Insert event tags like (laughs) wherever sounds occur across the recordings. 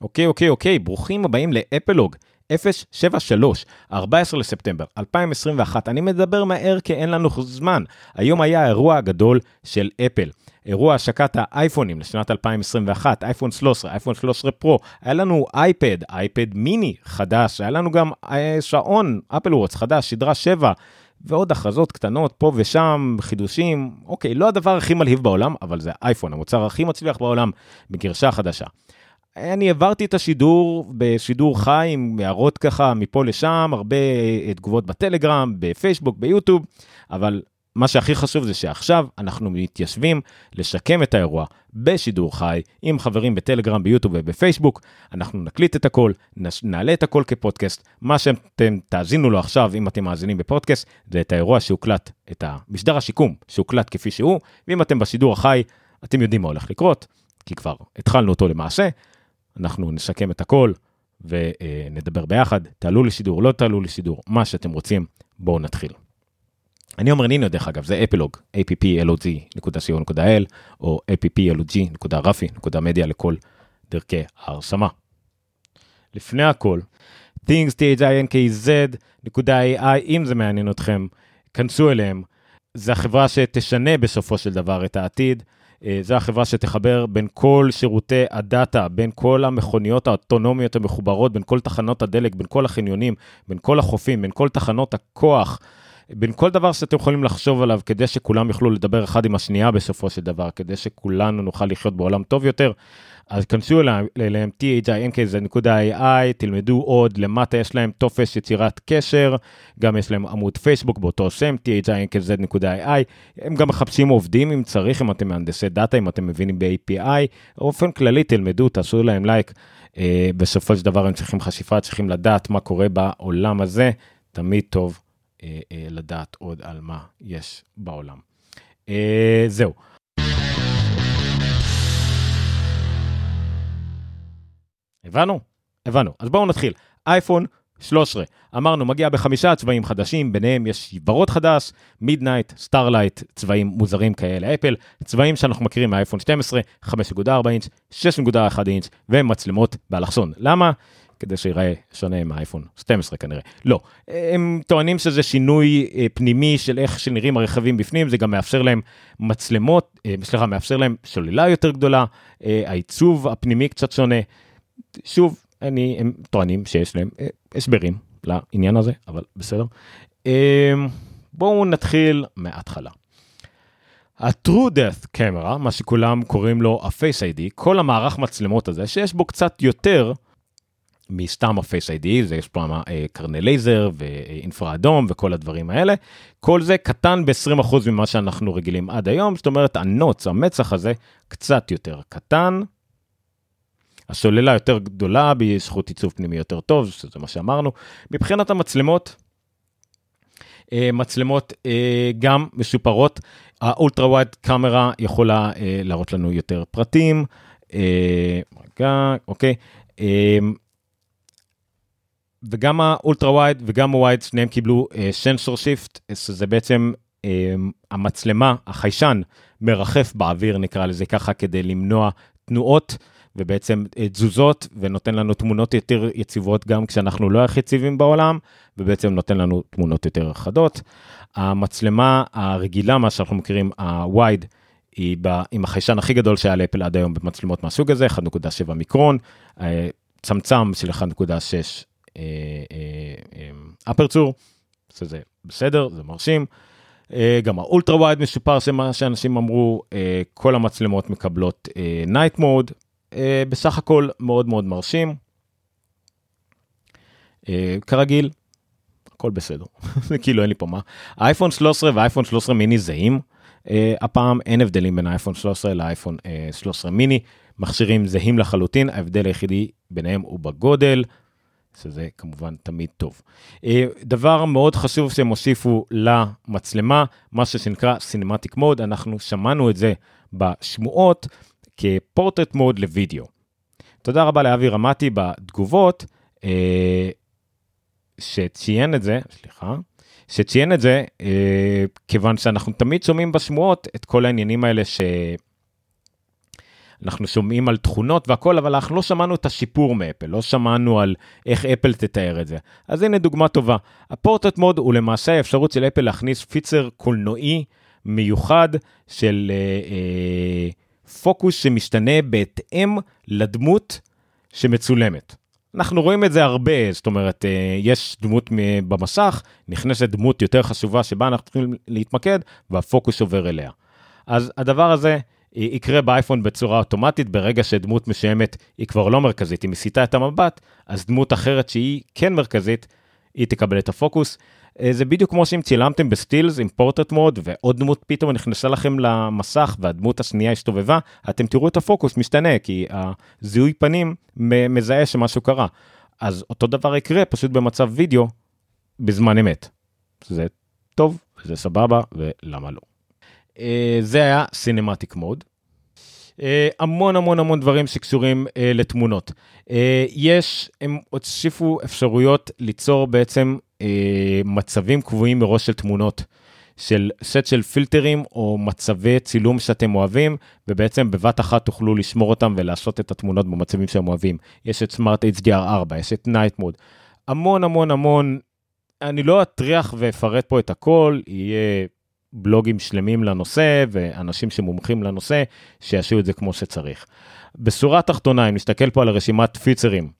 אוקיי, אוקיי, אוקיי, ברוכים הבאים לאפלוג 073, 14 לספטמבר 2021. אני מדבר מהר כי אין לנו זמן. היום היה האירוע הגדול של אפל. אירוע השקת האייפונים לשנת 2021, אייפון 13, אייפון 13 פרו, היה לנו אייפד, אייפד מיני חדש, היה לנו גם אה, שעון אפל וורץ חדש, שדרה 7, ועוד הכרזות קטנות פה ושם, חידושים, אוקיי, לא הדבר הכי מלהיב בעולם, אבל זה אייפון, המוצר הכי מצליח בעולם, בגרשה חדשה. אני העברתי את השידור בשידור חי עם הערות ככה מפה לשם, הרבה אה, תגובות בטלגרם, בפייסבוק, ביוטיוב, אבל מה שהכי חשוב זה שעכשיו אנחנו מתיישבים לשקם את האירוע בשידור חי עם חברים בטלגרם, ביוטיוב ובפייסבוק. אנחנו נקליט את הכל, נעלה את הכל כפודקאסט. מה שאתם תאזינו לו עכשיו, אם אתם מאזינים בפודקאסט, זה את האירוע שהוקלט, את המשדר השיקום שהוקלט כפי שהוא, ואם אתם בשידור החי, אתם יודעים מה הולך לקרות, כי כבר התחלנו אותו למעשה. אנחנו נשקם את הכל ונדבר ביחד, תעלו לשידור, לא תעלו לשידור, מה שאתם רוצים, בואו נתחיל. אני אומר נינו דרך אגב, זה אפלוג, applog.co.il או applog.rafi.media לכל דרכי ההרשמה. לפני הכל, things.thinkinkz.ai, אם זה מעניין אתכם, כנסו אליהם. זה החברה שתשנה בסופו של דבר את העתיד. אה, זו החברה שתחבר בין כל שירותי הדאטה, בין כל המכוניות האוטונומיות המחוברות, בין כל תחנות הדלק, בין כל החניונים, בין כל החופים, בין כל תחנות הכוח. בין כל דבר שאתם יכולים לחשוב עליו כדי שכולם יוכלו לדבר אחד עם השנייה בסופו של דבר, כדי שכולנו נוכל לחיות בעולם טוב יותר. אז כנסו אליהם thinkz.ai, תלמדו עוד, למטה יש להם טופס יצירת קשר, גם יש להם עמוד פייסבוק באותו שם, thinkz.ai, הם גם מחפשים עובדים אם צריך, אם אתם מהנדסי דאטה, אם אתם מבינים ב-API, באופן כללי תלמדו, תעשו להם לייק, אה, בסופו של דבר הם צריכים חשיפה, צריכים לדעת מה קורה בעולם הזה, תמיד טוב אה, אה, לדעת עוד על מה יש בעולם. זהו. הבנו? הבנו. אז בואו נתחיל. אייפון 13, אמרנו, מגיע בחמישה צבעים חדשים, ביניהם יש ורוד חדש, midnight, starlight, צבעים מוזרים כאלה אפל, צבעים שאנחנו מכירים מהאייפון 12, 5.4 אינץ', 6.1 אינץ', ומצלמות באלכסון. למה? כדי שיראה שונה מהאייפון 12 כנראה. לא, הם טוענים שזה שינוי אה, פנימי של איך שנראים הרכיבים בפנים, זה גם מאפשר להם מצלמות, אה, סליחה, מאפשר להם סוללה יותר גדולה, אה, העיצוב הפנימי קצת שונה. שוב, אני, הם טוענים שיש להם הסברים לעניין הזה, אבל בסדר. בואו נתחיל מההתחלה. ה-TrueDepth Camera, מה שכולם קוראים לו ה-Face ID, כל המערך מצלמות הזה, שיש בו קצת יותר מסתם ה Face ID, זה יש פה אה, קרני לייזר ואינפרה אדום וכל הדברים האלה. כל זה קטן ב-20% ממה שאנחנו רגילים עד היום, זאת אומרת ה notch, המצח הזה, קצת יותר קטן. הסוללה יותר גדולה בזכות עיצוב פנימי יותר טוב, שזה מה שאמרנו. מבחינת המצלמות, אה, מצלמות אה, גם משופרות, ה ultra wide camera יכולה להראות לנו יותר פרטים. רגע, אוקיי. וגם ה ultra wide וגם ה wide שניהם קיבלו sensor shift, שזה בעצם המצלמה, החיישן, מרחף באוויר נקרא לזה ככה כדי למנוע תנועות ובעצם uh, תזוזות ונותן לנו תמונות יותר יציבות גם כשאנחנו לא הכי יציבים בעולם ובעצם נותן לנו תמונות יותר חדות. המצלמה הרגילה, מה שאנחנו מכירים, הווייד, היא בא, עם החיישן הכי גדול שהיה לאפל עד היום במצלמות מהסוג הזה, 1.7 מיקרון, צמצם של 1.6 aperture, שזה בסדר, זה מרשים. גם ה ultra wide משופר שמה שאנשים אמרו, כל המצלמות מקבלות night mode, בסך הכל מאוד מאוד מרשים. כרגיל, הכל בסדר, (laughs) כאילו אין לי פה מה. האייפון 13 והאייפון 13 מיני זהים, הפעם אין הבדלים בין האייפון 13 לאייפון 13 מיני, מכשירים זהים לחלוטין, ההבדל היחידי ביניהם הוא בגודל, שזה כמובן תמיד טוב. אה, דבר מאוד חשוב שהם הוסיפו למצלמה, משהו שנקרא Cinematic Mode, אנחנו שמענו את זה בשמועות כפורטרט מוד לוידאו. תודה רבה לאבי רמתי בתגובות, אה, שציין את זה, סליחה, שציין את זה, אה, כיוון שאנחנו תמיד שומעים בשמועות את כל העניינים האלה ש... אנחנו שומעים על תכונות והכל, אבל אנחנו לא שמענו את השיפור מאפל, לא שמענו על איך אפל תתאר את זה. אז הנה דוגמה טובה. הפורטט מוד הוא למעשה האפשרות של אפל להכניס פיצר קולנועי מיוחד של אה, אה, פוקוס שמשתנה בהתאם לדמות שמצולמת. אנחנו רואים את זה הרבה, זאת אומרת, אה, יש דמות במסך, נכנסת דמות יותר חשובה שבה אנחנו צריכים להתמקד, והפוקוס עובר אליה. אז הדבר הזה יקרה באייפון בצורה אוטומטית, ברגע שדמות מסוימת היא כבר לא מרכזית, היא מסיטה את המבט, אז דמות אחרת שהיא כן מרכזית, היא תקבל את הפוקוס. אה, זה בדיוק כמו שאם צילמתם בסטילס עם פורטרט מוד ועוד דמות פתאום נכנסה לכם למסך והדמות השנייה הסתובבה, אתם תראו את הפוקוס משתנה כי הזיהוי פנים מזהה שמשהו קרה. אז אותו דבר יקרה פשוט במצב וידאו בזמן אמת. זה טוב, זה סבבה ולמה לא. אה, זה היה סינמטיק מוד. אה, המון המון המון דברים שקשורים uh, לתמונות. Uh, יש, הם הוסיפו אפשרויות ליצור בעצם מצבים קבועים מראש של תמונות. של סט של פילטרים או מצבי צילום שאתם אוהבים, ובעצם בבת אחת תוכלו לשמור אותם ולעשות את התמונות במצבים שהם אוהבים. יש את Smart HDR4, יש את night mode. המון המון המון, אני לא אטריח ואפרט פה את הכל, יהיה בלוגים שלמים לנושא ואנשים שמומחים לנושא שיעשו את זה כמו שצריך. בשורה התחתונה, אם נסתכל פה על הרשימת פיצ'רים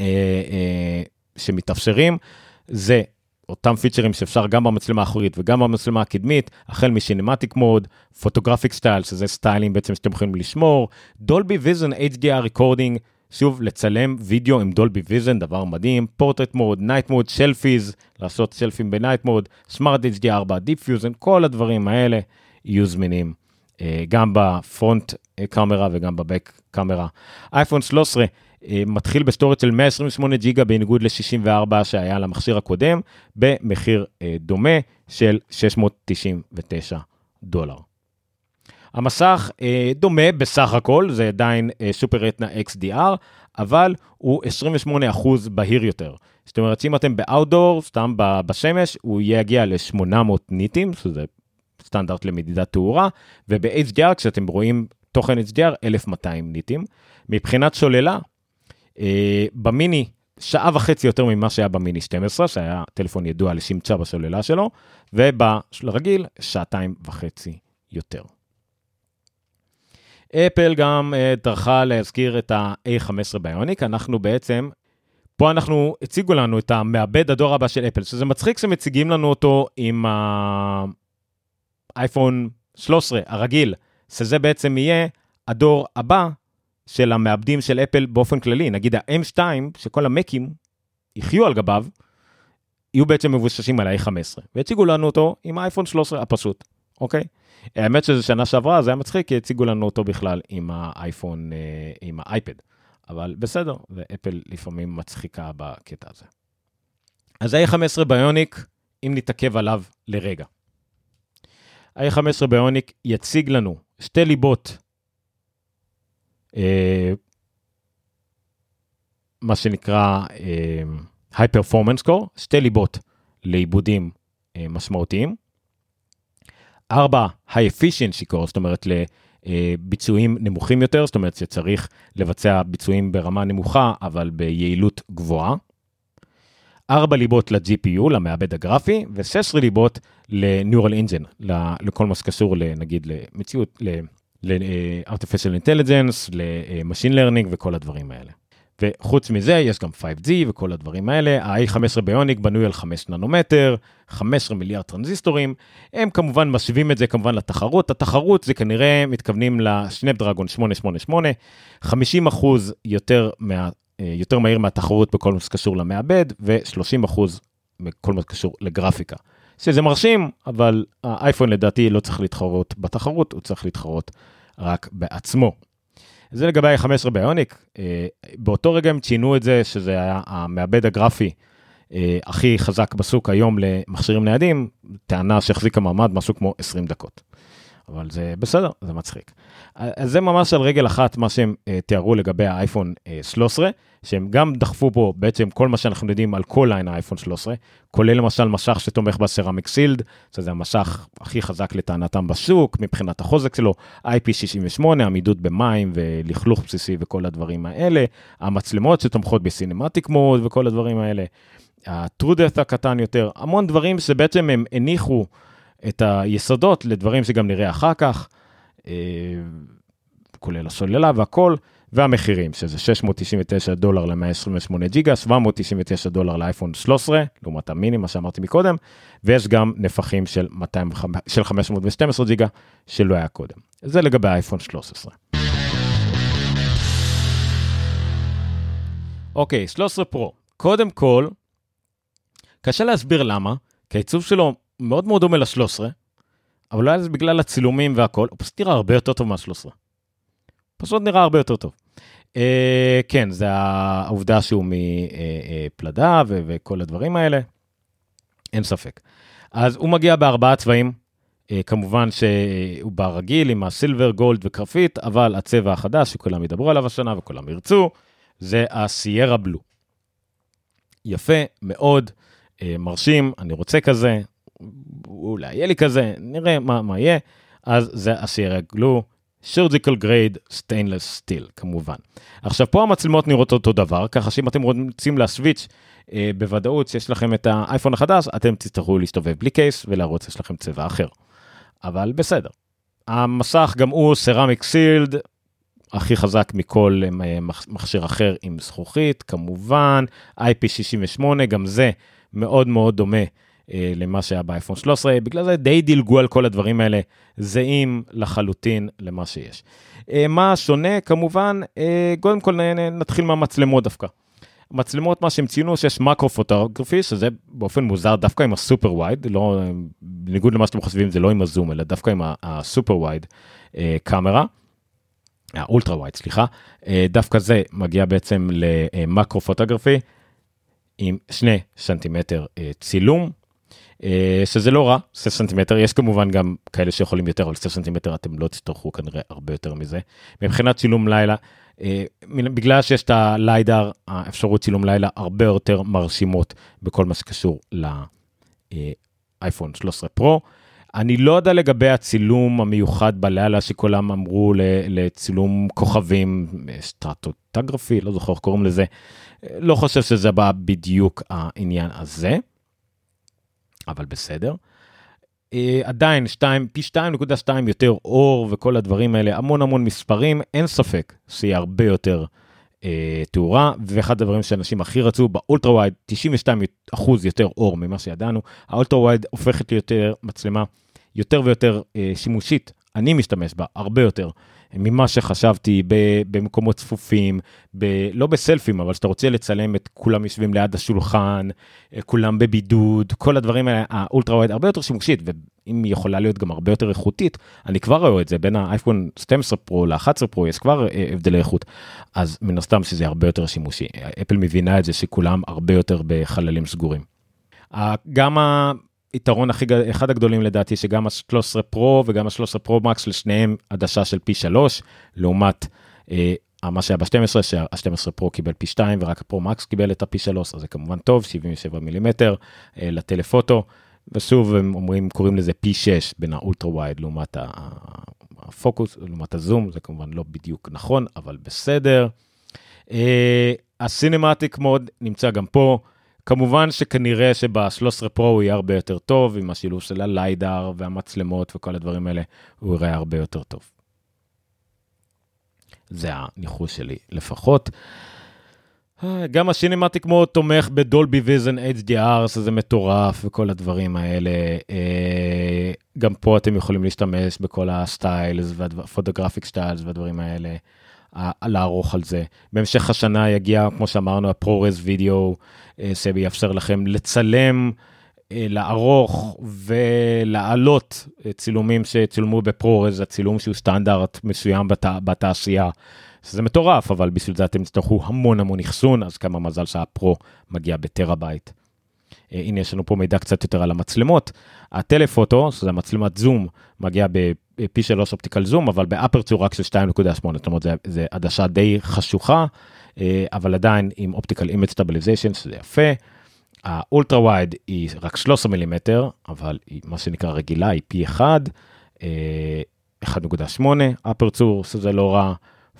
אה, אה, שמתאפשרים, זה אותם פיצ'רים שאפשר גם במצלמה האחורית וגם במצלמה הקדמית, החל מ cinematic mode, photographic style, שזה סטיילים בעצם שאתם יכולים לשמור, Dolby Vision HDR recording, שוב, לצלם וידאו עם Dolby Vision, דבר מדהים, portrait mode, night mode, selfies, לעשות סלפים ב night mode, Smart HDR4, deep fusion, כל הדברים האלה יהיו זמינים אה, גם ב front camera וגם ב back camera. אייפון 13 אה, מתחיל ב storage של 128 ג'יגה בניגוד ל-64 שהיה למכשיר הקודם, במחיר אה, דומה של 699 דולר. המסך אה, דומה בסך הכל, זה עדיין אה, סופר רטנה XDR, אבל הוא 28% בהיר יותר. זאת אומרת שאם אתם באאוטדור, סתם בשמש, הוא יגיע ל-800 ניטים, שזה סטנדרט למדידת תאורה, וב-HDR, כשאתם רואים תוכן HDR, 1200 ניטים. מבחינת שוללה, אה, במיני, שעה וחצי יותר ממה שהיה במיני 12, שהיה טלפון ידוע לשמצה בשוללה שלו, וברגיל, שעתיים וחצי יותר. אפל גם uh, טרחה להזכיר את ה-A15 ביוניק, אנחנו בעצם, פה אנחנו, הציגו לנו את המעבד הדור הבא של אפל, שזה מצחיק שמציגים לנו אותו עם האייפון 13 הרגיל, שזה בעצם יהיה הדור הבא של המעבדים של אפל באופן כללי, נגיד ה-M2, שכל המקים יחיו על גביו, יהיו בעצם מבוששים על ה-A15, והציגו לנו אותו עם האייפון 13 הפשוט, אוקיי? האמת שזה שנה שעברה, זה היה מצחיק, כי הציגו לנו אותו בכלל עם האייפון, אה, עם האייפד. אבל בסדר, ואפל לפעמים מצחיקה בקטע הזה. אז ה-A15 ביוניק, אם נתעכב עליו לרגע. ה-A15 ביוניק יציג לנו שתי ליבות, אה, מה שנקרא High Performance Core, שתי ליבות לעיבודים אה, משמעותיים. ארבע, ה-efficiency core, זאת אומרת לביצועים נמוכים יותר, זאת אומרת שצריך לבצע ביצועים ברמה נמוכה, אבל ביעילות גבוהה. ארבע ליבות ל-GPU, למעבד הגרפי, ו-16 ליבות ל-Neural Engine, לכל מה שקשור, נגיד, למציאות, ל-Artificial Intelligence, ל-Machine Learning וכל הדברים האלה. וחוץ מזה יש גם 5G וכל הדברים האלה, ה-A15 ביוניק בנוי על 5 ננומטר, 15 מיליארד טרנזיסטורים, הם כמובן משווים את זה כמובן לתחרות, התחרות זה כנראה מתכוונים לשנפדרגון 888, 50 אחוז יותר, מה, אה, יותר מהיר מהתחרות בכל מה שקשור למעבד, ו-30 אחוז מכל מה שקשור לגרפיקה. שזה מרשים, אבל האייפון לדעתי לא צריך להתחרות בתחרות, הוא צריך להתחרות רק בעצמו. זה לגבי ה-15 ביוניק, אה, באותו רגע הם ציינו את זה שזה היה המעבד הגרפי אה, הכי חזק בסוג היום למכשירים ניידים, טענה שהחזיקה מעמד משהו כמו 20 דקות. אבל זה בסדר, זה מצחיק. אז זה ממש על רגל אחת מה שהם uh, תיארו לגבי האייפון uh, 13, שהם גם דחפו פה בעצם כל מה שאנחנו יודעים על כל ליין האייפון 13, כולל למשל משך שתומך בסרמיק סילד, שזה המשך הכי חזק לטענתם בשוק, מבחינת החוזק שלו, IP68, עמידות במים ולכלוך בסיסי וכל הדברים האלה, המצלמות שתומכות בסינמטיק מוד וכל הדברים האלה, ה-true death הקטן יותר, המון דברים שבעצם הם הניחו את היסודות לדברים שגם נראה אחר כך. אה, כולל הסוללה והכל, והמחירים, שזה 699 דולר ל-128 ג'יגה, 799 דולר לאייפון 13, לעומת המיני, מה שאמרתי מקודם, ויש גם נפחים של, 200, של 512 ג'יגה, שלא היה קודם. זה לגבי האייפון 13. אוקיי, 13 פרו. קודם כל, קשה להסביר למה, כי העיצוב שלו מאוד מאוד דומה ל-13, אבל אולי זה בגלל הצילומים והכל, הוא פשוט נראה הרבה יותר טוב מה-13. פשוט נראה הרבה יותר טוב. Uh, כן, זה העובדה שהוא מפלדה uh, וכל הדברים האלה, אין ספק. אז הוא מגיע בארבעה צבעים, uh, כמובן שהוא בא רגיל עם הסילבר, גולד וקרפית, אבל הצבע החדש שכולם ידברו עליו השנה וכולם ירצו, זה הסיירה בלו. יפה מאוד, uh, מרשים, אני רוצה כזה, אולי יהיה לי כזה, נראה מה, מה יהיה. אז זה הסיירה גלו, surgical grade stainless steel כמובן. עכשיו פה המצלמות נראות אותו דבר, ככה שאם אתם רוצים להסוויץ' אה, בוודאות שיש לכם את האייפון החדש, אתם תצטרכו להסתובב בלי קייס ולהראות שיש לכם צבע אחר. אבל בסדר. המסך גם הוא סרמיק סילד, הכי חזק מכל אה, מכשיר אחר עם זכוכית, כמובן, IP68, גם זה מאוד מאוד דומה למה שהיה באייפון 13, בגלל זה די דילגו על כל הדברים האלה, זהים לחלוטין למה שיש. אה, מה שונה? כמובן, אה, קודם כל נתחיל מהמצלמות דווקא. מצלמות, מה שהם ציינו, שיש מקרו פוטוגרפי, שזה באופן מוזר דווקא עם הסופר וייד, לא, בניגוד למה שאתם חושבים, זה לא עם הזום, אלא דווקא עם הסופר וייד קאמרה. ה ultra wide, סליחה, דווקא זה מגיע בעצם ל macro photography עם שני סנטימטר צילום, אה, שזה לא רע, 6 סנטימטר, יש כמובן גם כאלה שיכולים יותר, אבל 6 סנטימטר אתם לא תצטרכו כנראה הרבה יותר מזה. מבחינת צילום לילה, אה, בגלל שיש את ה LiDAR, האפשרות צילום לילה הרבה יותר מרשימות בכל מה שקשור לאייפון 13 פרו. אני לא יודע לגבי הצילום המיוחד בלילה שכולם אמרו לצילום כוכבים, astrophotography, לא זוכר איך קוראים לזה, לא חושב שזה בא בדיוק העניין הזה. אבל בסדר. אה, עדיין 2, פי 2.2 יותר אור וכל הדברים האלה, המון המון מספרים, אין ספק שיהיה הרבה יותר אה, תאורה, ואחד הדברים שאנשים הכי רצו ב ultra wide, 92 אחוז יותר אור ממה שידענו, האולטרה ווייד הופכת ליותר מצלמה יותר ויותר uh, שימושית, אני משתמש בה הרבה יותר. ממה שחשבתי במקומות צפופים, ב, לא בסלפים, אבל שאתה רוצה לצלם את כולם יושבים ליד השולחן, אה, כולם בבידוד, כל הדברים האלה, האולטרה ווייד הרבה יותר שימושית, ואם היא יכולה להיות גם הרבה יותר איכותית, אני כבר רואה את זה, בין האייפון 12 פרו ל-11 פרו יש כבר אה, הבדלי איכות, אז מן הסתם שזה הרבה יותר שימושי. אפל מבינה את זה שכולם הרבה יותר בחללים סגורים. גם היתרון הכי, אחד הגדולים לדעתי, שגם ה-13 פרו וגם ה-13 פרו מקס, לשניהם עדשה של פי 3, לעומת אה, מה שהיה ב-12, שה-12 פרו קיבל פי 2 ורק הפרו מקס קיבל את הפי 3, אז זה כמובן טוב, 77 מילימטר אה, לטלפוטו, ושוב הם אומרים, קוראים לזה פי 6 בין האולטרה ווייד לעומת הפוקוס, לעומת הזום, זה כמובן לא בדיוק נכון, אבל בסדר. אה, הסינמטיק מוד נמצא גם פה. כמובן שכנראה שב-13 פרו הוא יהיה הרבה יותר טוב, עם השילוב של הליידר והמצלמות וכל הדברים האלה, הוא יראה הרבה יותר טוב. זה הניחוש שלי לפחות. גם השינמטיק מוד תומך בדולבי ויזן HDR, שזה מטורף וכל הדברים האלה. אה, גם פה אתם יכולים להשתמש בכל הסטיילס והפוטוגרפיק סטיילס והדברים האלה. לערוך על זה. בהמשך השנה יגיע, כמו שאמרנו, הפרו-רז וידאו, שיאפשר לכם לצלם, אה, לערוך ולהעלות צילומים שצולמו בפרו-רז, הצילום שהוא סטנדרט מסוים בת, בתעשייה. זה מטורף, אבל בשביל זה אתם תצטרכו המון המון אחסון, אז כמה מזל שהפרו מגיע בטרהבייט. הנה יש לנו פה מידע קצת יותר על המצלמות. ה telephoto, שזה מצלמת זום, מגיע פי שלוש optical zoom, אבל ב aperture רק של 2.8, זאת אומרת, זה, זה עדשה די חשוכה, אבל עדיין עם optical image stabilization, שזה יפה. ה ultra wide היא רק 13 מילימטר, אבל היא מה שנקרא רגילה, היא פי 1, 1.8, aperture, שזה לא רע.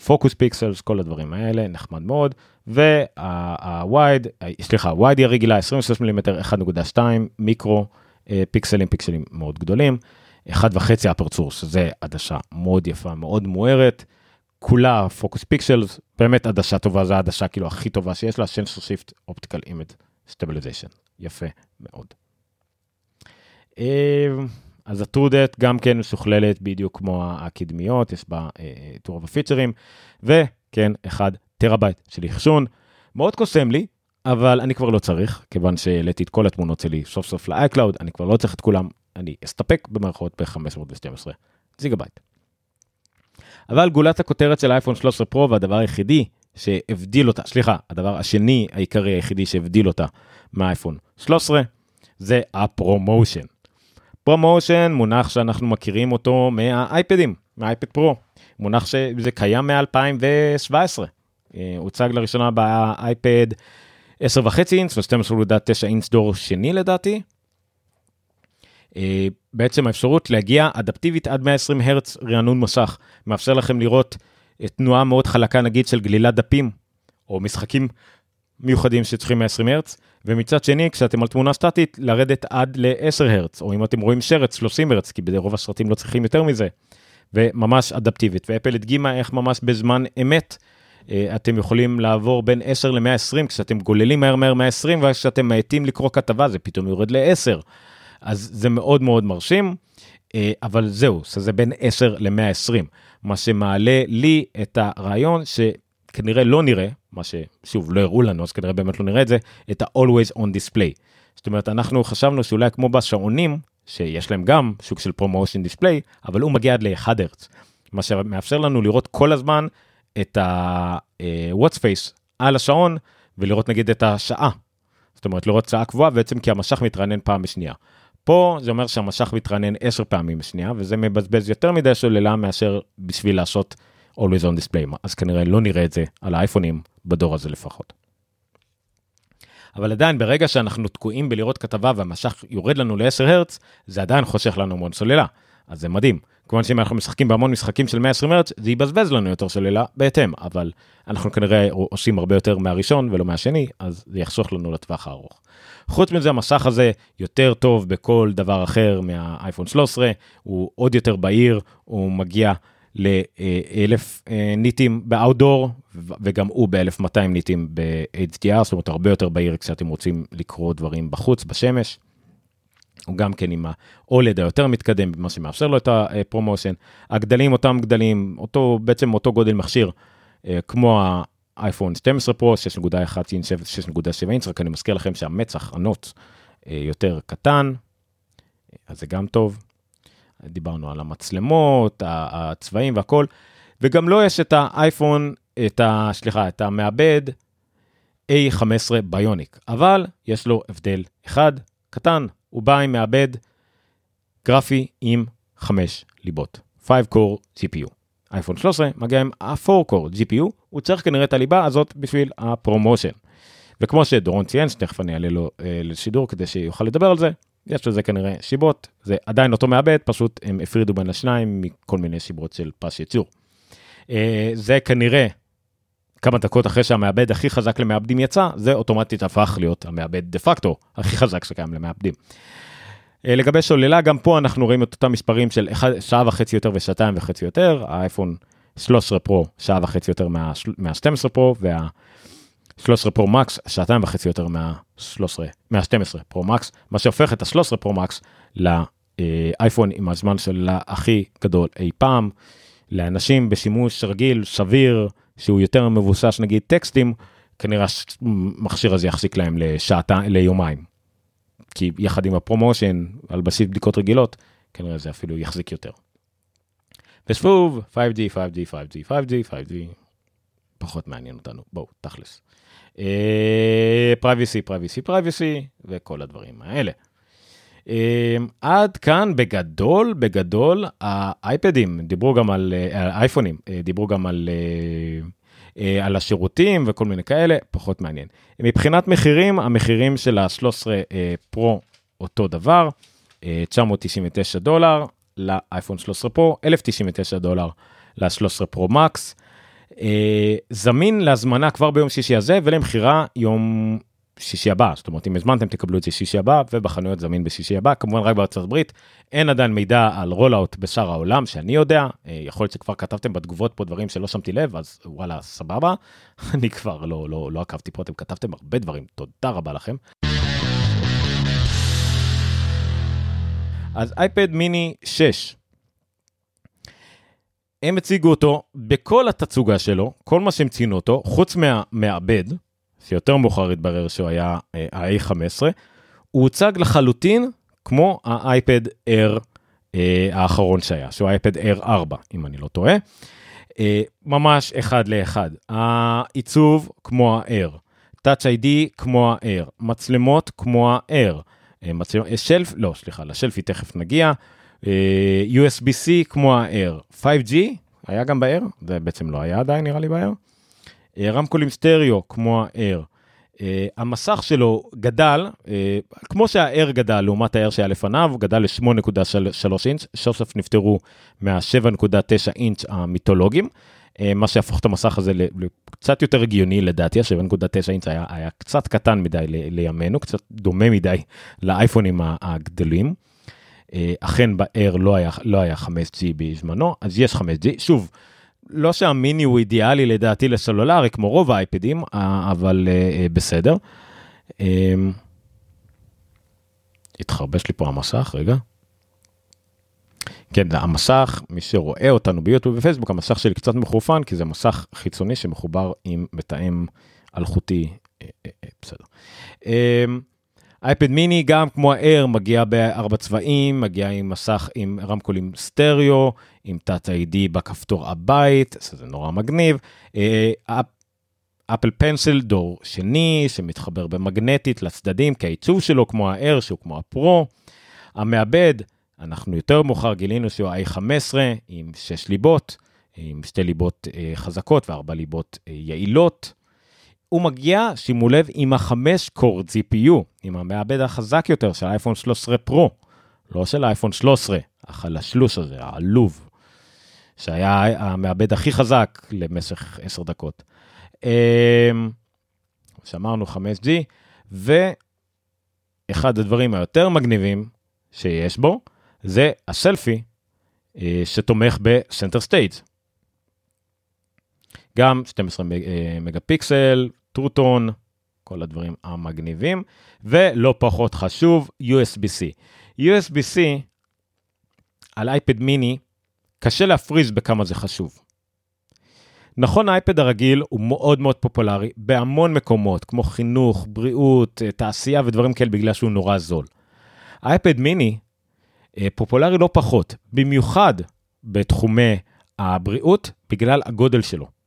Focus Pixels, כל הדברים האלה, נחמד מאוד. והווייד, סליחה, ווייד היא הרגילה 26 מילימטר 1.2 מיקרו אה, פיקסלים, פיקסלים מאוד גדולים. 1.5 aperture, שזה עדשה מאוד יפה, מאוד מוארת. כולה Focus Pixels, באמת עדשה טובה, זו העדשה כאילו הכי טובה שיש לה, sensor shift optical image stabilization, יפה מאוד. אה, אז ה-TrueDepth גם כן משוכללת בדיוק כמו הקדמיות, יש בה טור אה, הפיצ'רים, וכן, 1 טרהבייט של אחסון. מאוד קוסם לי, אבל אני כבר לא צריך, כיוון שהעליתי את כל התמונות שלי סוף סוף ל-iCloud, אני כבר לא צריך את כולם, אני אסתפק במערכות ב-512 גיגה בייט. אבל גולת הכותרת של אייפון 13 פרו והדבר היחידי שהבדיל אותה, סליחה, הדבר השני העיקרי היחידי שהבדיל אותה מהאייפון 13, זה ה ProMotion. ProMotion, מונח שאנחנו מכירים אותו מהאייפדים, מהאייפד פרו. מונח שזה קיים מ-2017. אה, הוצג לראשונה באייפד 10.5 אינץ ו-12.9 אינץ דור שני לדעתי. אה, בעצם האפשרות להגיע אדפטיבית עד 120 הרץ רענון מסך, מאפשר לכם לראות תנועה מאוד חלקה נגיד של גלילת דפים, או משחקים מיוחדים שצריכים 120 הרץ, ומצד שני, כשאתם על תמונה סטטית, לרדת עד ל-10 הרץ, או אם אתם רואים שרץ, 30 הרץ, כי ברוב הסרטים לא צריכים יותר מזה, וממש אדפטיבית. ואפל הדגימה איך ממש בזמן אמת, אה, אתם יכולים לעבור בין 10 ל-120, כשאתם גוללים מהר מהר 120, וכשאתם מאטים לקרוא כתבה, זה פתאום יורד ל-10. אז זה מאוד מאוד מרשים, אה, אבל זהו, זה בין 10 ל-120, מה שמעלה לי את הרעיון שכנראה לא נראה, מה ששוב לא הראו לנו אז כנראה באמת לא נראה את זה, את ה-always on display. זאת אומרת אנחנו חשבנו שאולי כמו בשעונים שיש להם גם סוג של ProMotion display אבל הוא מגיע עד ל-1 הרץ. מה שמאפשר לנו לראות כל הזמן את ה-watch face על השעון ולראות נגיד את השעה. זאת אומרת לראות שעה קבועה בעצם כי המסך מתרענן פעם בשנייה. פה זה אומר שהמסך מתרענן 10 פעמים בשנייה וזה מבזבז יותר מדי סוללה מאשר בשביל לעשות always on display אז כנראה לא נראה את זה על האייפונים בדור הזה לפחות. אבל עדיין ברגע שאנחנו תקועים בלראות כתבה והמשך יורד לנו ל-10 הרץ, זה עדיין חושך לנו המון סוללה. אז זה מדהים. כמובן שאם אנחנו משחקים בהמון משחקים של 120 הרץ, זה יבזבז לנו יותר סוללה בהתאם, אבל אנחנו כנראה עושים הרבה יותר מהראשון ולא מהשני, אז זה יחסוך לנו לטווח הארוך. חוץ מזה, המסך הזה יותר טוב בכל דבר אחר מהאייפון 13, הוא עוד יותר בהיר, הוא מגיע ל-1000 אה, ניטים באאוטדור, וגם הוא ב-1200 ניטים ב-HDR, זאת אומרת הרבה יותר בהיר כשאתם רוצים לקרוא דברים בחוץ, בשמש. הוא גם כן עם ה-OLED היותר מתקדם, מה שמאפשר לו את ה ProMotion. הגדלים אותם גדלים, אותו, בעצם אותו גודל מכשיר, אה, כמו האייפון 12 פרו, 6.1 אינץ', 6.7 אינץ', רק אני מזכיר לכם שהמצח, הנוט, אה, יותר קטן, אז זה גם טוב. דיברנו על המצלמות, הצבעים והכל, וגם לו יש את האייפון, את ה... סליחה, את המעבד A15 ביוניק, אבל יש לו הבדל אחד קטן, הוא בא עם מעבד גרפי עם 5 ליבות, 5 core GPU. אייפון 13 מגיע עם ה-4 core GPU, הוא צריך כנראה את הליבה הזאת בשביל הפרומושן. וכמו שדורון ציין, שתכף אני אעלה לו אה, לשידור כדי שיוכל לדבר על זה, יש לזה כנראה שיבות, זה עדיין אותו מעבד, פשוט הם הפרידו בין השניים מכל מיני שיבות של פס ייצור. אה, זה כנראה כמה דקות אחרי שהמעבד הכי חזק למעבדים יצא, זה אוטומטית הפך להיות המעבד דה פקטו הכי חזק שקיים למעבדים. אה, לגבי שוללה, גם פה אנחנו רואים את אותם מספרים של שעה וחצי יותר ושעתיים וחצי יותר, האייפון 13 פרו שעה וחצי יותר מה-12 פרו, וה... 13 פרו מקס, שעתיים וחצי יותר מה-13, מה-12 פרו מקס, מה שהופך את ה-13 פרו מקס לאייפון עם הזמן של הכי גדול אי פעם. לאנשים בשימוש רגיל, סביר, שהוא יותר מבוסס נגיד טקסטים, כנראה המכשיר הזה יחזיק להם לדעתי, ליומיים. כי יחד עם ה ProMotion על בסיס בדיקות רגילות, כנראה זה אפילו יחזיק יותר. ושוב, 5G, 5G, 5G, 5G, 5G, פחות מעניין אותנו, בואו, תכלס. privacy, privacy, privacy, וכל הדברים האלה. עד כאן בגדול, בגדול, האייפדים, דיברו גם על האייפונים, דיברו גם על... על השירותים וכל מיני כאלה, פחות מעניין. מבחינת מחירים, המחירים של ה-13 פרו אותו דבר, 999 דולר לאייפון 13 פרו, 1099 דולר ל-13 פרו מקס. זמין להזמנה כבר ביום שישי הזה ולמכירה יום שישי הבא, זאת אומרת אם הזמנתם תקבלו את זה שישי הבא ובחנויות זמין בשישי הבא, כמובן רק בארצות הברית, אין עדיין מידע על רולאוט בשאר העולם שאני יודע, יכול להיות שכבר כתבתם בתגובות פה דברים שלא שמתי לב, אז וואלה סבבה, (laughs) אני כבר לא, לא, לא עקבתי פה, אתם כתבתם הרבה דברים, תודה רבה לכם. אז אייפד מיני 6. הם הציגו אותו בכל התצוגה שלו, כל מה שהם ציינו אותו, חוץ מהמעבד, שיותר מאוחר התברר שהוא היה ה-A15, הוא הוצג לחלוטין כמו האייפד Air אה, האחרון שהיה, שהוא האייפד Air 4, אם אני לא טועה. אה, ממש אחד לאחד. העיצוב כמו ה-Air, Touch ID כמו ה-Air, מצלמות כמו ה-Air. אה, מצלמות, שלף, לא, סליחה, לשלפי תכף נגיע. USB-C כמו ה-Air, 5G, היה גם ב-Air, זה בעצם לא היה עדיין נראה לי ב-Air. רמקולים סטריאו כמו ה-Air. Uh, המסך שלו גדל, uh, כמו שה-Air גדל לעומת ה-Air שהיה לפניו, הוא גדל ל-8.3 אינץ', סוף סוף נפטרו מה-7.9 אינץ' המיתולוגיים, uh, מה שהפוך את המסך הזה לקצת יותר הגיוני לדעתי, ה-7.9 אינץ' היה, היה קצת קטן מדי לימינו, קצת דומה מדי לאייפונים הגדולים. Uh, אכן ב-Air לא היה, לא היה 5G בזמנו, אז יש 5G, שוב, לא שהמיני הוא אידיאלי לדעתי לסלולרי כמו רוב האייפדים, אבל uh, בסדר. Um, התחרבש לי פה המסך, רגע. כן, המסך, מי שרואה אותנו ביוטיוב ופייסבוק, המסך שלי קצת מחורפן, כי זה מסך חיצוני שמחובר עם מתאם אלחוטי, בסדר. אייפד מיני גם כמו ה-Air מגיע בארבע צבעים, מגיע עם מסך עם רמקולים סטריאו, עם תת ID בכפתור הבית, זה נורא מגניב. אפל פנסיל דור שני שמתחבר במגנטית לצדדים כי העיצוב שלו כמו ה-Air שהוא כמו הפרו. המעבד, אנחנו יותר מאוחר גילינו שהוא ה-i15 עם 6 ליבות, עם שתי ליבות אה, חזקות וארבע ליבות אה, יעילות. הוא מגיע, שימו לב, עם החמש core GPU, עם המעבד החזק יותר של האייפון 13 פרו, לא של האייפון 13, החלשלוש הזה, העלוב, שהיה המעבד הכי חזק למשך 10 דקות. אמ, שאמרנו 5G, ואחד הדברים היותר מגניבים שיש בו, זה הסלפי אה, שתומך ב Center Stage. גם 12 מגה פיקסל, טרוטון, כל הדברים המגניבים, ולא פחות חשוב, USB-C. USB-C על אייפד מיני, קשה להפריז בכמה זה חשוב. נכון, האייפד הרגיל הוא מאוד מאוד פופולרי בהמון מקומות, כמו חינוך, בריאות, תעשייה ודברים כאלה, בגלל שהוא נורא זול. האייפד מיני אה, פופולרי לא פחות, במיוחד בתחומי הבריאות, בגלל הגודל שלו.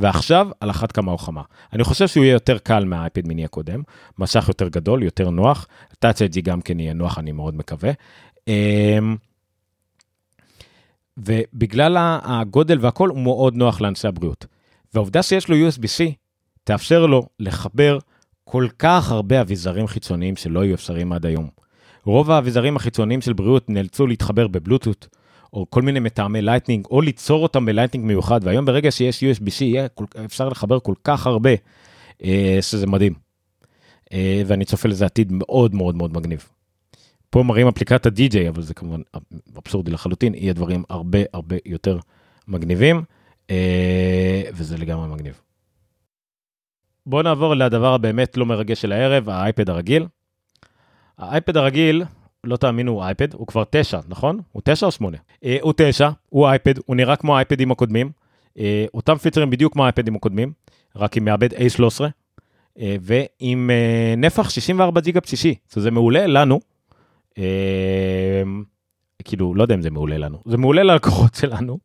ועכשיו על אחת כמה וכמה. אני חושב שהוא יהיה יותר קל מהאייפד מיני הקודם, מסך יותר גדול, יותר נוח, Touch ID גם כן יהיה נוח, אני מאוד מקווה. אמ, ובגלל הגודל והכל הוא מאוד נוח לאנשי הבריאות. והעובדה שיש לו USB-C תאפשר לו לחבר כל כך הרבה אביזרים חיצוניים שלא היו אפשריים עד היום. רוב האביזרים החיצוניים של בריאות נאלצו להתחבר בבלוטות, או כל מיני מתאמי Lightning, או ליצור אותם ב Lightning מיוחד, והיום ברגע שיש USB-C, יהיה אפשר לחבר כל כך הרבה, אה, שזה מדהים. אה, ואני צופה לזה עתיד מאוד מאוד מאוד מגניב. פה מראים אפליקת ה-DJ, אבל זה כמובן אבסורדי לחלוטין, יהיה דברים הרבה הרבה יותר מגניבים, אה, וזה לגמרי מגניב. בואו נעבור לדבר הבאמת לא מרגש של הערב, האייפד הרגיל. האייפד הרגיל לא תאמינו, הוא אייפד, הוא כבר תשע, נכון? הוא תשע או שמונה? אה, הוא תשע, הוא אייפד, הוא נראה כמו האייפדים הקודמים. אה, אותם פיצרים בדיוק כמו האייפדים הקודמים, רק עם מעבד A13, אה, ועם אה, נפח 64 ג'יגה בשישי, שזה מעולה לנו. אה, כאילו, לא יודע אם זה מעולה לנו, זה מעולה ללקוחות שלנו,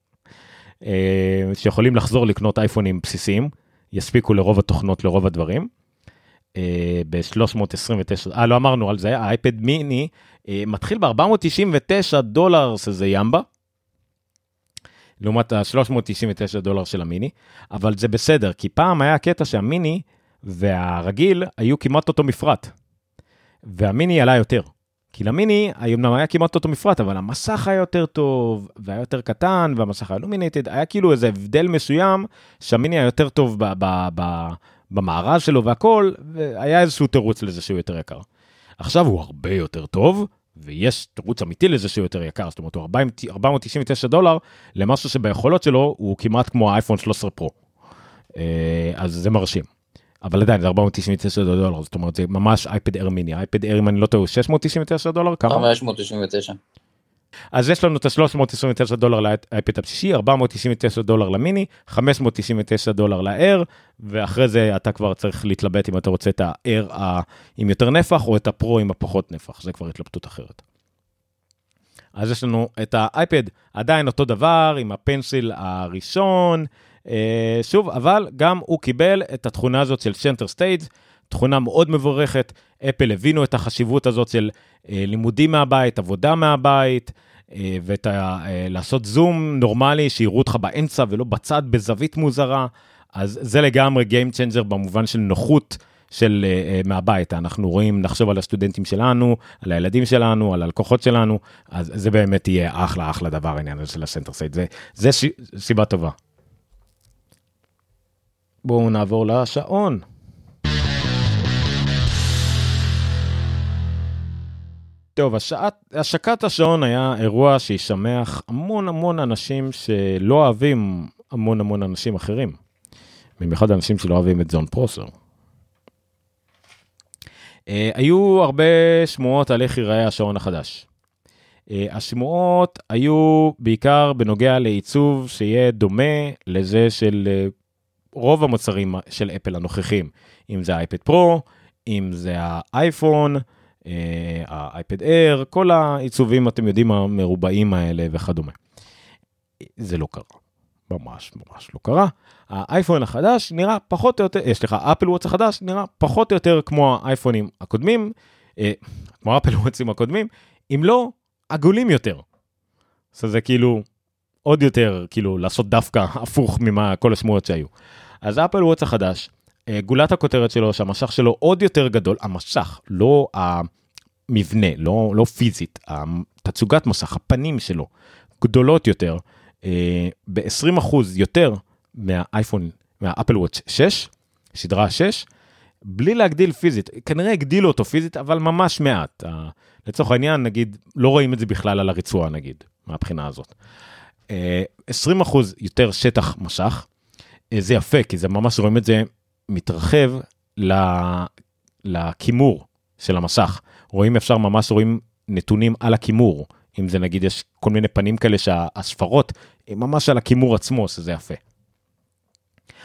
אה, שיכולים לחזור לקנות אייפונים בסיסיים, יספיקו לרוב התוכנות, לרוב הדברים. ב-329, אה, לא אמרנו על זה, האייפד מיני אה, מתחיל ב-499 דולר, שזה ימבה, לעומת ה-399 דולר של המיני, אבל זה בסדר, כי פעם היה קטע שהמיני והרגיל היו כמעט אותו מפרט, והמיני עלה יותר. כי למיני, אמנם היה כמעט אותו מפרט, אבל המסך היה יותר טוב, והיה יותר קטן, והמסך היה לומינטד, היה כאילו איזה הבדל מסוים, שהמיני היה יותר טוב ב- ב- ב- במארז שלו והכל, והיה איזשהו תירוץ לזה שהוא יותר יקר. עכשיו הוא הרבה יותר טוב, ויש תירוץ אמיתי לזה שהוא יותר יקר, זאת אומרת הוא 499 דולר למשהו שביכולות שלו הוא כמעט כמו האייפון 13 פרו. אה, אז זה מרשים. אבל עדיין זה 499 דולר, זאת אומרת זה ממש אייפד אר מיני, אייפד אר אם אני לא טועה 699 דולר, כמה? 599. אז יש לנו את ה-329 דולר לאייפד הבשישי, 499 דולר למיני, 599 דולר לאר, ואחרי זה אתה כבר צריך להתלבט אם אתה רוצה את האר עם יותר נפח או את הפרו עם הפחות נפח, זה כבר התלבטות אחרת. אז יש לנו את האייפד עדיין אותו דבר עם הפנסיל הראשון, אה, שוב, אבל גם הוא קיבל את התכונה הזאת של Center Stage, תכונה מאוד מבורכת, אפל הבינו את החשיבות הזאת של אה, לימודים מהבית, עבודה מהבית, אה, ואת ה... לעשות זום נורמלי, שיראו אותך באמצע ולא בצד בזווית מוזרה, אז זה לגמרי Game Changer במובן של נוחות. של אה, מהבית, אנחנו רואים, נחשוב על הסטודנטים שלנו, על הילדים שלנו, על הלקוחות שלנו, אז זה באמת יהיה אחלה אחלה דבר העניין הזה של ה Center Stage, זה, זה ש, סיבה טובה. בואו נעבור לשעון. טוב, השעת, השקת השעון היה אירוע שישמח המון המון אנשים שלא אוהבים המון המון אנשים אחרים. במיוחד אנשים שלא אוהבים את זון פרוסר. Uh, היו הרבה שמועות על איך ייראה השעון החדש. Uh, השמועות היו בעיקר בנוגע לעיצוב שיהיה דומה לזה של uh, רוב המוצרים של אפל הנוכחים, אם זה האייפד פרו, אם זה האייפון, האייפד אייר, כל העיצובים, אתם יודעים, המרובעים האלה וכדומה. זה לא קרה, ממש ממש לא קרה. האייפון החדש נראה פחות או יותר, יש לך אפל וואץ החדש נראה פחות או יותר כמו האייפונים הקודמים, אה, כמו אפל וואצים הקודמים, אם לא, עגולים יותר. אז זה כאילו עוד יותר, כאילו, לעשות דווקא הפוך ממה כל השמועות שהיו. אז אפל וואץ החדש, אה, גולת הכותרת שלו שהמשך שלו עוד יותר גדול, המשך, לא המבנה, לא, לא פיזית, תצוגת מסך, הפנים שלו גדולות יותר, אה, ב-20% יותר מהאייפון, מהאפל וואץ 6, שדרה 6, בלי להגדיל פיזית, כנראה הגדילו אותו פיזית, אבל ממש מעט. לצורך העניין, נגיד, לא רואים את זה בכלל על הרצועה, נגיד, מהבחינה הזאת. 20% אה, יותר שטח משך, אה, זה יפה, כי זה ממש רואים את זה מתרחב לכימור של המסך. רואים, אפשר ממש רואים נתונים על הכימור. אם זה נגיד, יש כל מיני פנים כאלה שהספרות הם ממש על הכימור עצמו, שזה יפה.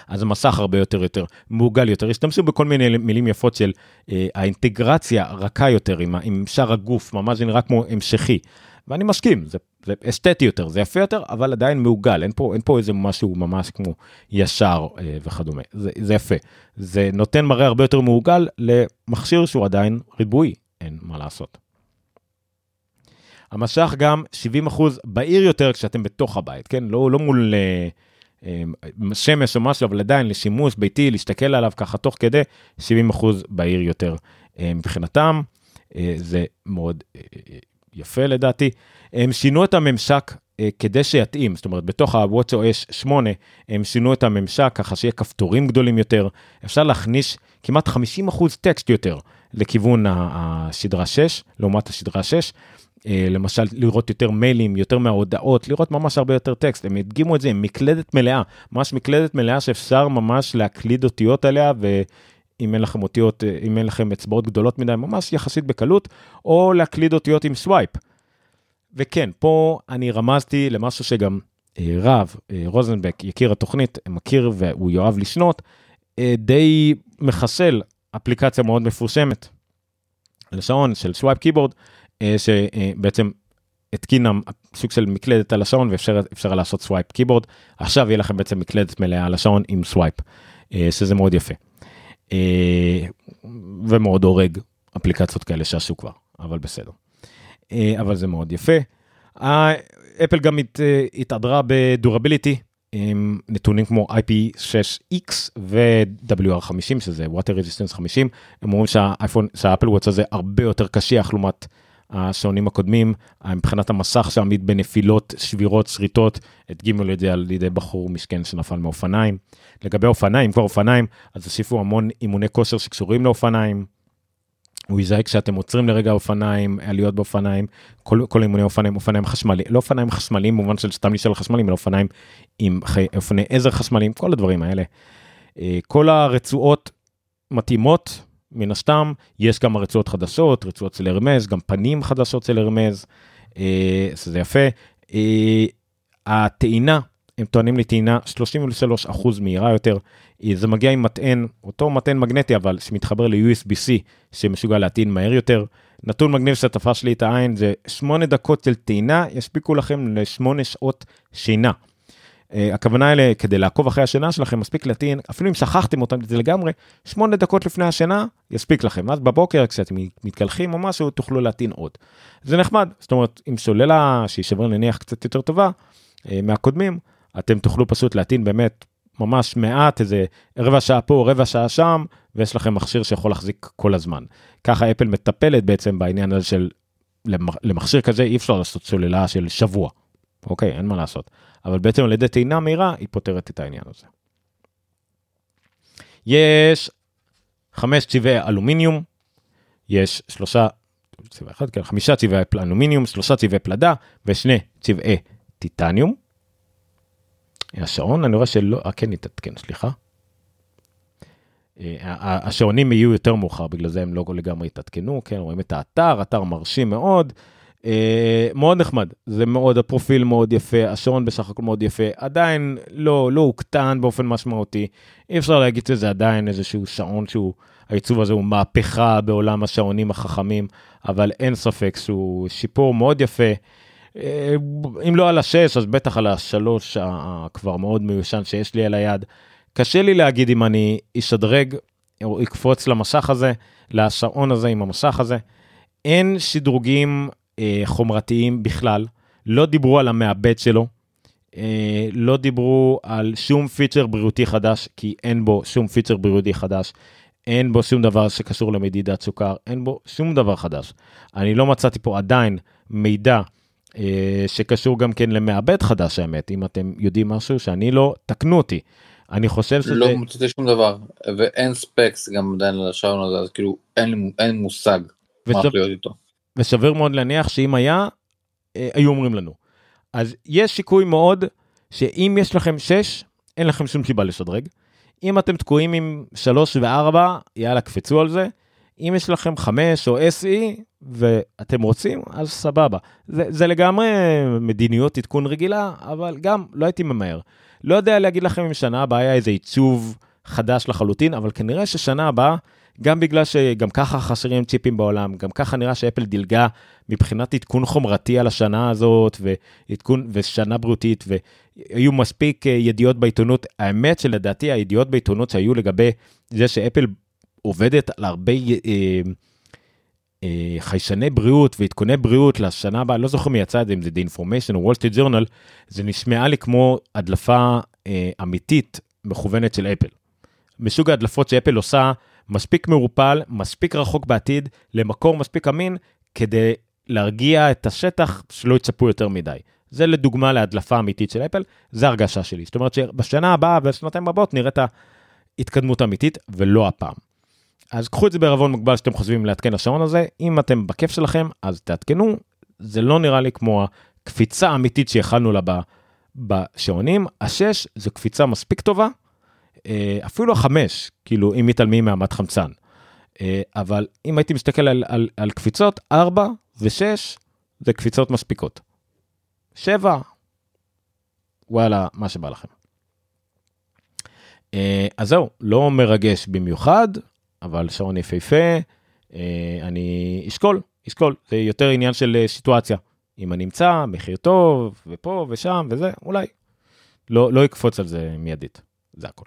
אז המסך הרבה יותר יותר מעוגל יותר, השתמשו בכל מיני מילים יפות של אה, האינטגרציה רכה יותר עם, עם שאר הגוף, ממש נראה כמו המשכי. ואני מסכים, זה, זה אסתטי יותר, זה יפה יותר, אבל עדיין מעוגל, אין פה, אין פה איזה משהו ממש כמו ישר אה, וכדומה, זה, זה יפה. זה נותן מראה הרבה יותר מעוגל למכשיר שהוא עדיין ריבועי, אין מה לעשות. המשך גם 70% בהיר יותר כשאתם בתוך הבית, כן? לא, לא מול אה, אה, שמש או משהו, אבל עדיין לשימוש ביתי, להסתכל עליו ככה תוך כדי, 70% בהיר יותר אה, מבחינתם. אה, זה מאוד אה, אה יפה לדעתי. הם שינו את הממשק אה, כדי שיתאים, זאת אומרת, בתוך ה-WatchOS 8, הם שינו את הממשק ככה שיהיה כפתורים גדולים יותר, אפשר להכניס כמעט 50% טקסט יותר לכיוון השדרה 6, לעומת השדרה 6. אה, למשל, לראות יותר מיילים, יותר מההודעות, לראות ממש הרבה יותר טקסט. הם הדגימו את זה עם מקלדת מלאה, ממש מקלדת מלאה שאפשר ממש להקליד אותיות עליה. אם אין לכם אותיות, אה, אם אין לכם אצבעות גדולות מדי, ממש יחסית בקלות, או להקליד אותיות עם swipe. וכן, פה אני רמזתי למשהו שגם אה, רב, אה, רוזנבק, יקיר התוכנית, מכיר והוא יאהב לשנות, די מחסל אפליקציה מאוד מפורסמת לשעון של swipe keyboard, שבעצם התקינה סוג של מקלדת על השעון ואפשר לעשות swipe keyboard. עכשיו יהיה לכם בעצם מקלדת מלאה על השעון עם swipe, שזה מאוד יפה. אה, ומאוד הורג אפליקציות כאלה שעשו כבר, אבל בסדר. אה, אבל זה מאוד יפה. אפל גם הת, התהדרה בדורביליטי, עם נתונים כמו IP6X ו-WR50 שזה Water Resistance 50, הם אומרים שהאפל וואץ הזה הרבה יותר קשיח לעומת השעונים הקודמים, מבחינת המסך שעמיד בנפילות, שבירות, שריטות, הדגימו את זה על ידי בחור משכן שנפל מאופניים. לגבי אופניים, כבר אופניים, אז הוסיפו המון אימוני כושר שקשורים לאופניים. הוא יזהה כשאתם עוצרים לרגע אופניים, עליות באופניים, כל, כל אימוני אופניים, אופניים חשמליים, לא אופניים חשמליים במובן של סתם להישאר חשמליים, אלא אופניים עם אופני עזר חשמליים, כל הדברים האלה. אה, כל הרצועות מתאימות, מן הסתם, יש גם רצועות חדשות, רצועות של הרמז, גם פנים חדשות של הרמז, אה, שזה יפה. אה, הטעינה, הם טוענים לטעינה 33% מהירה יותר, זה מגיע עם מטען, אותו מטען מגנטי אבל שמתחבר ל-USB-C שמשוגע להטעין מהר יותר. נתון מגניב שתפס לי את העין זה 8 דקות של טעינה יספיקו לכם ל-8 שעות שינה. Uh, הכוונה האלה כדי לעקוב אחרי השינה שלכם מספיק להטעין אפילו אם שכחתם אותם זה לגמרי 8 דקות לפני השינה יספיק לכם אז בבוקר כשאתם מתקלחים או משהו תוכלו להטעין עוד. זה נחמד זאת אומרת עם סוללה שהיא שבר נניח קצת יותר טובה uh, מהקודמים אתם תוכלו פשוט להטעין באמת ממש מעט, איזה רבע שעה פה, רבע שעה שם, ויש לכם מכשיר שיכול להחזיק כל הזמן. ככה אפל מטפלת בעצם בעניין הזה של למכשיר כזה אי אפשר לעשות סוללה של שבוע. אוקיי, אין מה לעשות. אבל בעצם על ידי טעינה מהירה היא פותרת את העניין הזה. יש חמש צבעי אלומיניום, יש שלושה, צבע אחד, כן, חמישה צבעי אלומיניום, שלושה צבעי פלדה ושני צבעי טיטניום. השעון, אני רואה שלא, אה, כן התעדכן, סליחה. אה, השעונים יהיו יותר מאוחר, בגלל זה הם לא לגמרי התעדכנו, כן, רואים את האתר, אתר מרשים מאוד, מאוד נחמד, זה מאוד, הפרופיל מאוד יפה, השעון בסך הכל מאוד יפה, עדיין לא, לא הוקטן באופן משמעותי, אי אפשר להגיד שזה עדיין איזשהו שעון שהוא, העיצוב הזה הוא מהפכה בעולם השעונים החכמים, אבל אין ספק שהוא שיפור מאוד יפה. אה, אם לא על השש, אז בטח על השלוש הכבר מאוד מיושן שיש לי על היד. קשה לי להגיד אם אני אשדרג או אקפוץ למסך הזה, לשעון הזה עם המסך הזה. אין שדרוגים אה, חומרתיים בכלל, לא דיברו על המעבד שלו, אה, לא דיברו על שום פיצ'ר בריאותי חדש, כי אין בו שום פיצ'ר בריאותי חדש. אין בו שום דבר שקשור למדידת סוכר, אין בו שום דבר חדש. אני לא מצאתי פה עדיין מידע אה, שקשור גם כן למעבד חדש האמת, אם אתם יודעים משהו שאני לא, תקנו אותי. אני חושב שזה... לא מצאתי שום דבר, ואין ספקס גם עדיין על השעון הזה, אז כאילו אין, אין מושג ושב... מה להיות איתו. ושוויר מאוד להניח שאם היה, אה, היו אומרים לנו. אז יש שיקוי מאוד שאם יש לכם 6, אין לכם שום סיבה לשדרג. אם אתם תקועים עם 3 ו-4, יאללה, קפצו על זה. אם יש לכם 5 או SE ואתם רוצים, אז סבבה. זה, זה לגמרי מדיניות עדכון רגילה, אבל גם לא הייתי ממהר. לא יודע להגיד לכם אם שנה הבאה היה איזה עיצוב חדש לחלוטין, אבל כנראה ששנה הבאה, גם בגלל שגם ככה חסרים צ'יפים בעולם, גם ככה נראה שאפל דילגה מבחינת עדכון חומרתי על השנה הזאת, ועדכון, ושנה בריאותית, והיו מספיק אה, ידיעות בעיתונות. האמת שלדעתי הידיעות בעיתונות שהיו לגבי זה שאפל עובדת על הרבה אה, אה, חיישני בריאות ועדכוני בריאות לשנה הבאה, לא זוכר מי יצא את זה, אם זה The Information או Wall Street Journal, זה נשמעה לי כמו הדלפה אה, אמיתית מכוונת של אפל. מסוג ההדלפות שאפל עושה מספיק מעורפל, מספיק רחוק בעתיד, למקור מספיק אמין, כדי להרגיע את השטח שלא יצפו יותר מדי. זה לדוגמה להדלפה אמיתית של אפל, זה הרגשה שלי. זאת אומרת שבשנה הבאה ובשנתיים הבאות נראה את ההתקדמות האמיתית ולא הפעם. אז קחו את זה בערבון מוגבל שאתם חושבים לעדכן לשעון הזה, אם אתם בכיף שלכם אז תעדכנו, זה לא נראה לי כמו הקפיצה האמיתית שיכלנו לה בשעונים, השש זה קפיצה מספיק טובה, אפילו החמש, כאילו אם מתעלמים מהמת חמצן. אה, אבל אם הייתי מסתכל על, על, על קפיצות, ארבע ושש זה קפיצות מספיקות. שבע, וואלה, מה שבא לכם. אה, אז זהו, לא מרגש במיוחד, אבל שעון יפהפה, אה, אני אשקול, אשקול, זה יותר עניין של אה, סיטואציה. אם אני אמצא מחיר טוב, ופה ושם וזה, אולי. לא, לא יקפוץ על זה מיידית, זה הכל.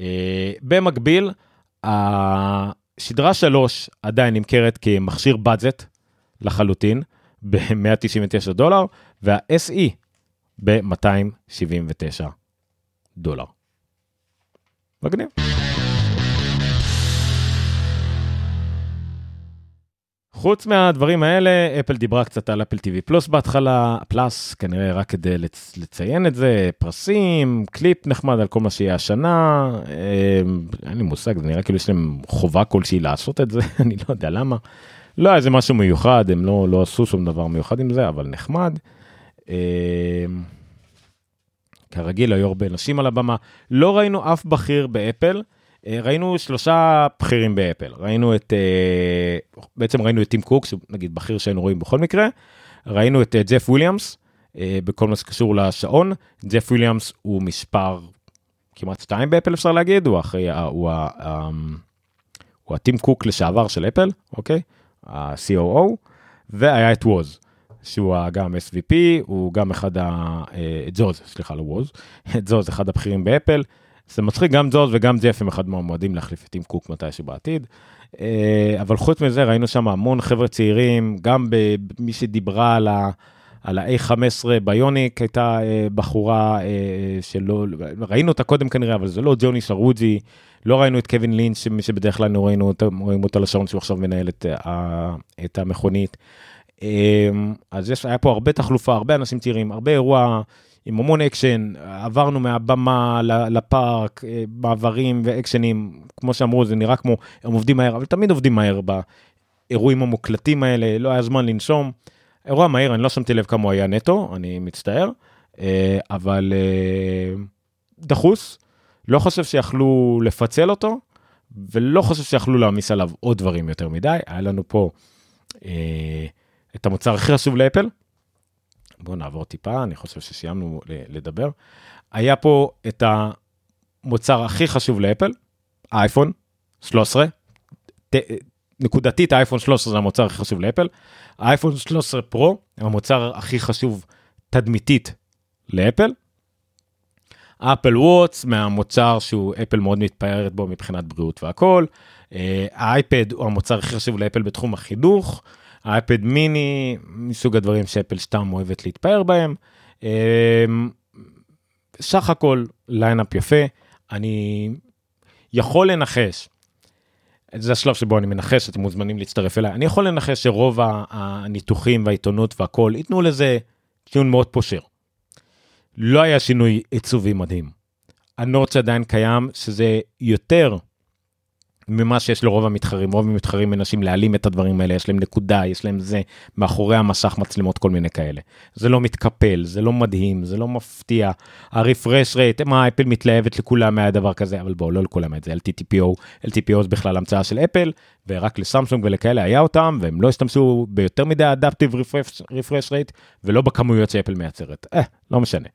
אה, במקביל, השדרה 3 עדיין נמכרת כמכשיר בדזט לחלוטין. ב-199 דולר, וה-SE ב-279 דולר. מגניב. חוץ מהדברים האלה, אפל דיברה קצת על אפל TV פלוס בהתחלה, פלאס כנראה רק כדי לצ- לציין את זה, פרסים, קליפ נחמד על כל מה שיהיה השנה, אה, אין לי מושג, זה נראה כאילו יש להם חובה כלשהי לעשות את זה, (laughs) אני לא יודע למה. לא היה איזה משהו מיוחד, הם לא, לא עשו שום דבר מיוחד עם זה, אבל נחמד. אה, כרגיל, היו הרבה נשים על הבמה. לא ראינו אף בכיר באפל. אה, ראינו שלושה בכירים באפל. ראינו את, אה, בעצם ראינו את טים קוק, שנגיד בכיר שהיינו רואים בכל מקרה. ראינו את אה, ג'ף וויליאמס, בכל מה שקשור לשעון. ג'ף וויליאמס הוא מספר כמעט שתיים באפל אפשר להגיד, הוא אחרי, הוא, הוא הטים קוק לשעבר של אפל, אוקיי? ה-COO, והיה את ווז. שהוא גם SVP, הוא גם אחד ה... ג'וז, סליחה, לא ווז, (laughs) ג'וז, אחד הבכירים באפל. זה מצחיק, גם ג'וז וגם ג'ף הם אחד מהמועדים להחליף את טים קוק מתישהו בעתיד. אבל חוץ מזה ראינו שם המון חבר'ה צעירים, גם במי שדיברה על ה... על ה-A15 ביוניק הייתה בחורה שלא, ראינו אותה קודם כנראה, אבל זה לא ג'וני שרוג'י, לא ראינו את קווין לינץ' שבדרך כלל ראינו אותו, רואים אותו לשעון שהוא עכשיו מנהל את, את המכונית. אז יש, היה פה הרבה תחלופה, הרבה אנשים צעירים, הרבה אירוע עם המון אקשן, עברנו מהבמה לפארק, מעברים ואקשנים, כמו שאמרו, זה נראה כמו, הם עובדים מהר, אבל תמיד עובדים מהר באירועים המוקלטים האלה, לא היה זמן לנשום. אירוע מהיר, אני לא שמתי לב כמה הוא היה נטו, אני מצטער, אבל דחוס, לא חושב שיכלו לפצל אותו, ולא חושב שיכלו להעמיס עליו עוד דברים יותר מדי, היה לנו פה אה, את המוצר הכי חשוב לאפל. בואו נעבור טיפה, אני חושב שסיימנו לדבר. היה פה את המוצר הכי חשוב לאפל, אייפון 13. ת, נקודתית האייפון 13 זה המוצר הכי חשוב לאפל. האייפון 13 פרו, המוצר הכי חשוב תדמיתית לאפל. אפל ווטש מהמוצר שהוא אפל מאוד מתפארת בו מבחינת בריאות והכל. האייפד הוא המוצר הכי חשוב לאפל בתחום החינוך. האייפד מיני מסוג הדברים שאפל סתם אוהבת להתפאר בהם. סך הכל lineup יפה. אני יכול לנחש. זה השלב שבו אני מנחש אתם מוזמנים להצטרף אליי אני יכול לנחש שרוב הניתוחים והעיתונות והכל ייתנו לזה ציון מאוד פושר. לא היה שינוי עיצובי מדהים. ה notch עדיין קיים שזה יותר ממה שיש לרוב המתחרים רוב המתחרים מנסים להעלים את הדברים האלה יש להם נקודה יש להם זה מאחורי המסך מצלמות כל מיני כאלה. זה לא מתקפל זה לא מדהים זה לא מפתיע. ה refresh rate מה אפל מתלהבת לכולם מהדבר כזה אבל בואו לא לכולם את זה LTPO LTPO זה בכלל המצאה של אפל ורק לסמסונג ולכאלה היה אותם והם לא השתמשו ביותר מדי adaptive רפרש רייט ולא בכמויות שאפל מייצרת. אה, לא משנה.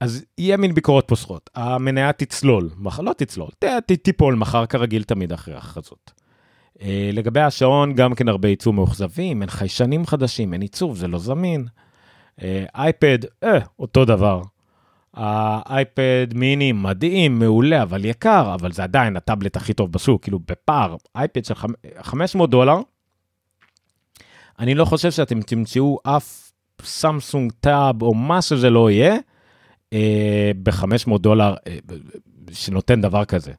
אז יהיה מין ביקורות פוסחות, המניה תצלול, לא תצלול, תיפול מחר כרגיל תמיד אחרי ההכרזות. לגבי השעון, גם כן הרבה ייצור מאוכזבים, אין חיישנים חדשים, אין עיצוב, זה לא זמין. אייפד, אה, אותו דבר. האייפד מיני מדהים, מעולה, אבל יקר, אבל זה עדיין הטאבלט הכי טוב בשוק, כאילו בפער, אייפד של 500 דולר. אני לא חושב שאתם תמצאו אף סמסונג טאב או מה שזה לא יהיה. ב-500 דולר שנותן דבר כזה.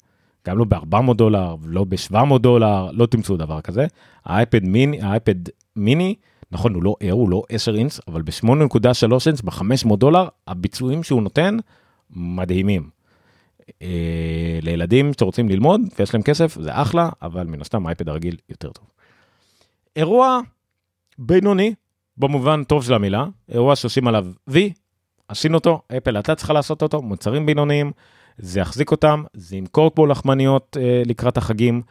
גם לא ב-400 דולר, לא ב-700 דולר, לא תמצאו דבר כזה. האייפד מיני, האייפד מיני, נכון, הוא לא אר, הוא לא 10 אינץ, אבל ב-8.3 אינץ, ב-500 דולר, הביצועים שהוא נותן, מדהימים. לילדים שרוצים ללמוד ויש להם כסף, זה אחלה, אבל מן הסתם האייפד הרגיל יותר טוב. אירוע בינוני, במובן טוב של המילה, אירוע שעושים עליו וי, עשינו אותו, אפל הייתה צריכה לעשות אותו, מוצרים בינוניים, זה יחזיק אותם, זה ימכור פה לחמניות אה, לקראת החגים.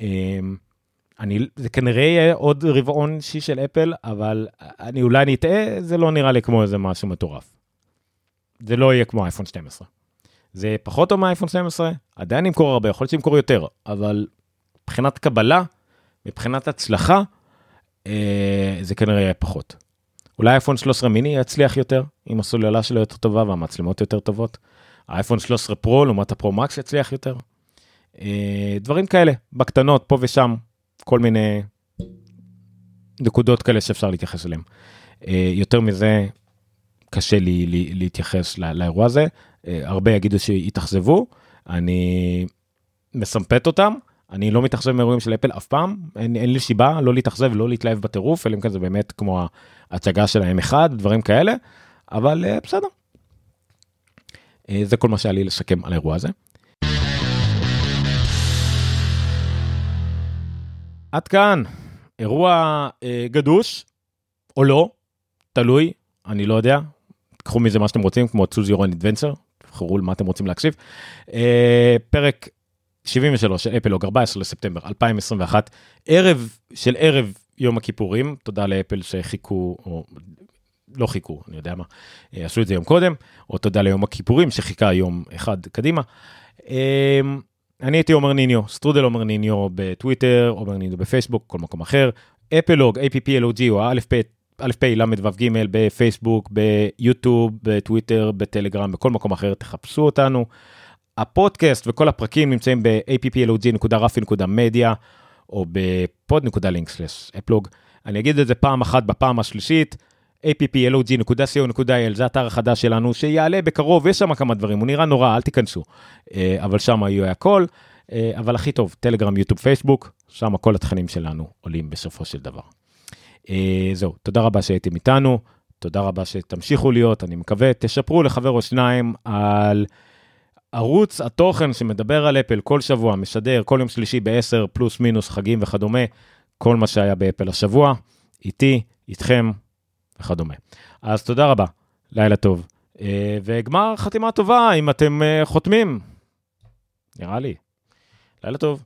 אה, אני, זה כנראה יהיה עוד רבעון שיא של אפל, אבל אני אולי נטעה, זה לא נראה לי כמו איזה משהו מטורף. זה לא יהיה כמו אייפון 12. זה פחות טוב מאייפון 12, עדיין ימכור הרבה, יכול להיות שימכור יותר, אבל מבחינת קבלה, מבחינת הצלחה, אה, זה כנראה יהיה פחות. אולי אייפון 13 מיני יצליח יותר, אם הסוללה שלו יותר טובה והמצלמות יותר טובות. האייפון 13 פרו לעומת הפרו מקס יצליח יותר. דברים כאלה, בקטנות, פה ושם, כל מיני נקודות כאלה שאפשר להתייחס אליהן. יותר מזה, קשה לי, לי להתייחס לא, לאירוע הזה, הרבה יגידו שהתאכזבו, אני מסמפת אותם, אני לא מתאכזב מאירועים של אפל אף פעם, אין, אין לי סיבה לא להתאכזב, לא להתלהב בטירוף, אלא אם כן זה באמת כמו ההצגה שלהם אחד, דברים כאלה, אבל uh, בסדר. Uh, זה כל מה שהיה לי לשקם על האירוע הזה. עד כאן, אירוע uh, גדוש, או לא, תלוי, אני לא יודע, קחו מזה מה שאתם רוצים, כמו צוז יורון אדוונצר, תבחרו למה אתם רוצים להקשיב. Uh, פרק 73 של אפלוג 14 לספטמבר 2021 ערב של ערב יום הכיפורים תודה לאפל שחיכו או לא חיכו אני יודע מה אה, עשו את זה יום קודם או תודה ליום הכיפורים שחיכה יום אחד קדימה. אמ, אני הייתי עומר ניניו סטרודל עומר ניניו בטוויטר עומר ניניו בפייסבוק כל מקום אחר אפלוג APPLOG או א' פ' ל"ו בפייסבוק ביוטיוב בטוויטר בטלגרם בכל מקום אחר תחפשו אותנו. הפודקאסט וכל הפרקים נמצאים ב- applog.רפי.media או ב pod.link/applog. אני אגיד את זה פעם אחת בפעם השלישית, applog.co.il זה האתר החדש שלנו שיעלה בקרוב, יש שם כמה דברים, הוא נראה נורא, אל תיכנסו, אה, אבל שם יהיה הכל, אה, אבל הכי טוב, טלגרם, יוטיוב, פייסבוק, שם כל התכנים שלנו עולים בסופו של דבר. אה, זהו, תודה רבה שהייתם איתנו, תודה רבה שתמשיכו להיות, אני מקווה, תשפרו לחבר או שניים על... ערוץ התוכן שמדבר על אפל כל שבוע, משדר כל יום שלישי ב-10 פלוס מינוס חגים וכדומה, כל מה שהיה באפל השבוע, איתי, איתכם וכדומה. אז תודה רבה, לילה טוב, אה, וגמר חתימה טובה אם אתם אה, חותמים, נראה לי. לילה טוב.